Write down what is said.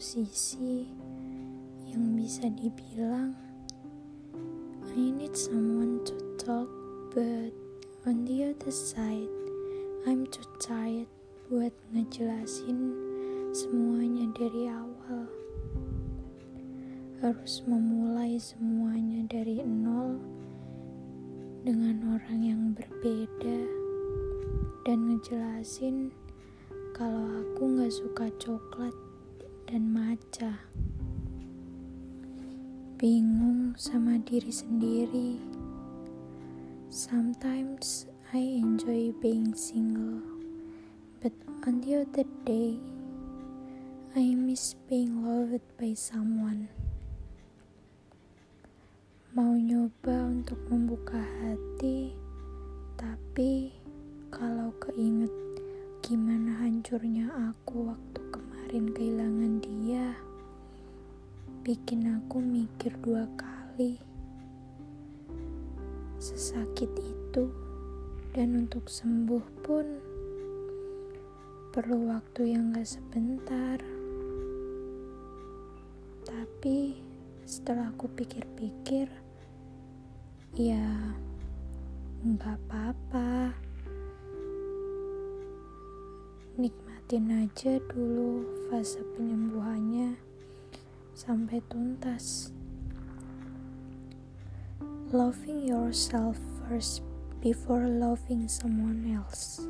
posisi yang bisa dibilang I need someone to talk, but on the other side, I'm too tired buat ngejelasin semuanya dari awal. Harus memulai semuanya dari nol dengan orang yang berbeda dan ngejelasin kalau aku gak suka coklat dan maca. Bingung sama diri sendiri. Sometimes I enjoy being single, but on the other day, I miss being loved by someone. Mau nyoba untuk membuka hati, tapi kalau keinget gimana hancurnya aku waktu kemarin kehilangan dia, bikin aku mikir dua kali. Sesakit itu, dan untuk sembuh pun perlu waktu yang gak sebentar. Tapi setelah aku pikir-pikir, ya nggak apa-apa. Nikmatin aja dulu fase penyembuhannya sampai tuntas. Loving yourself first before loving someone else.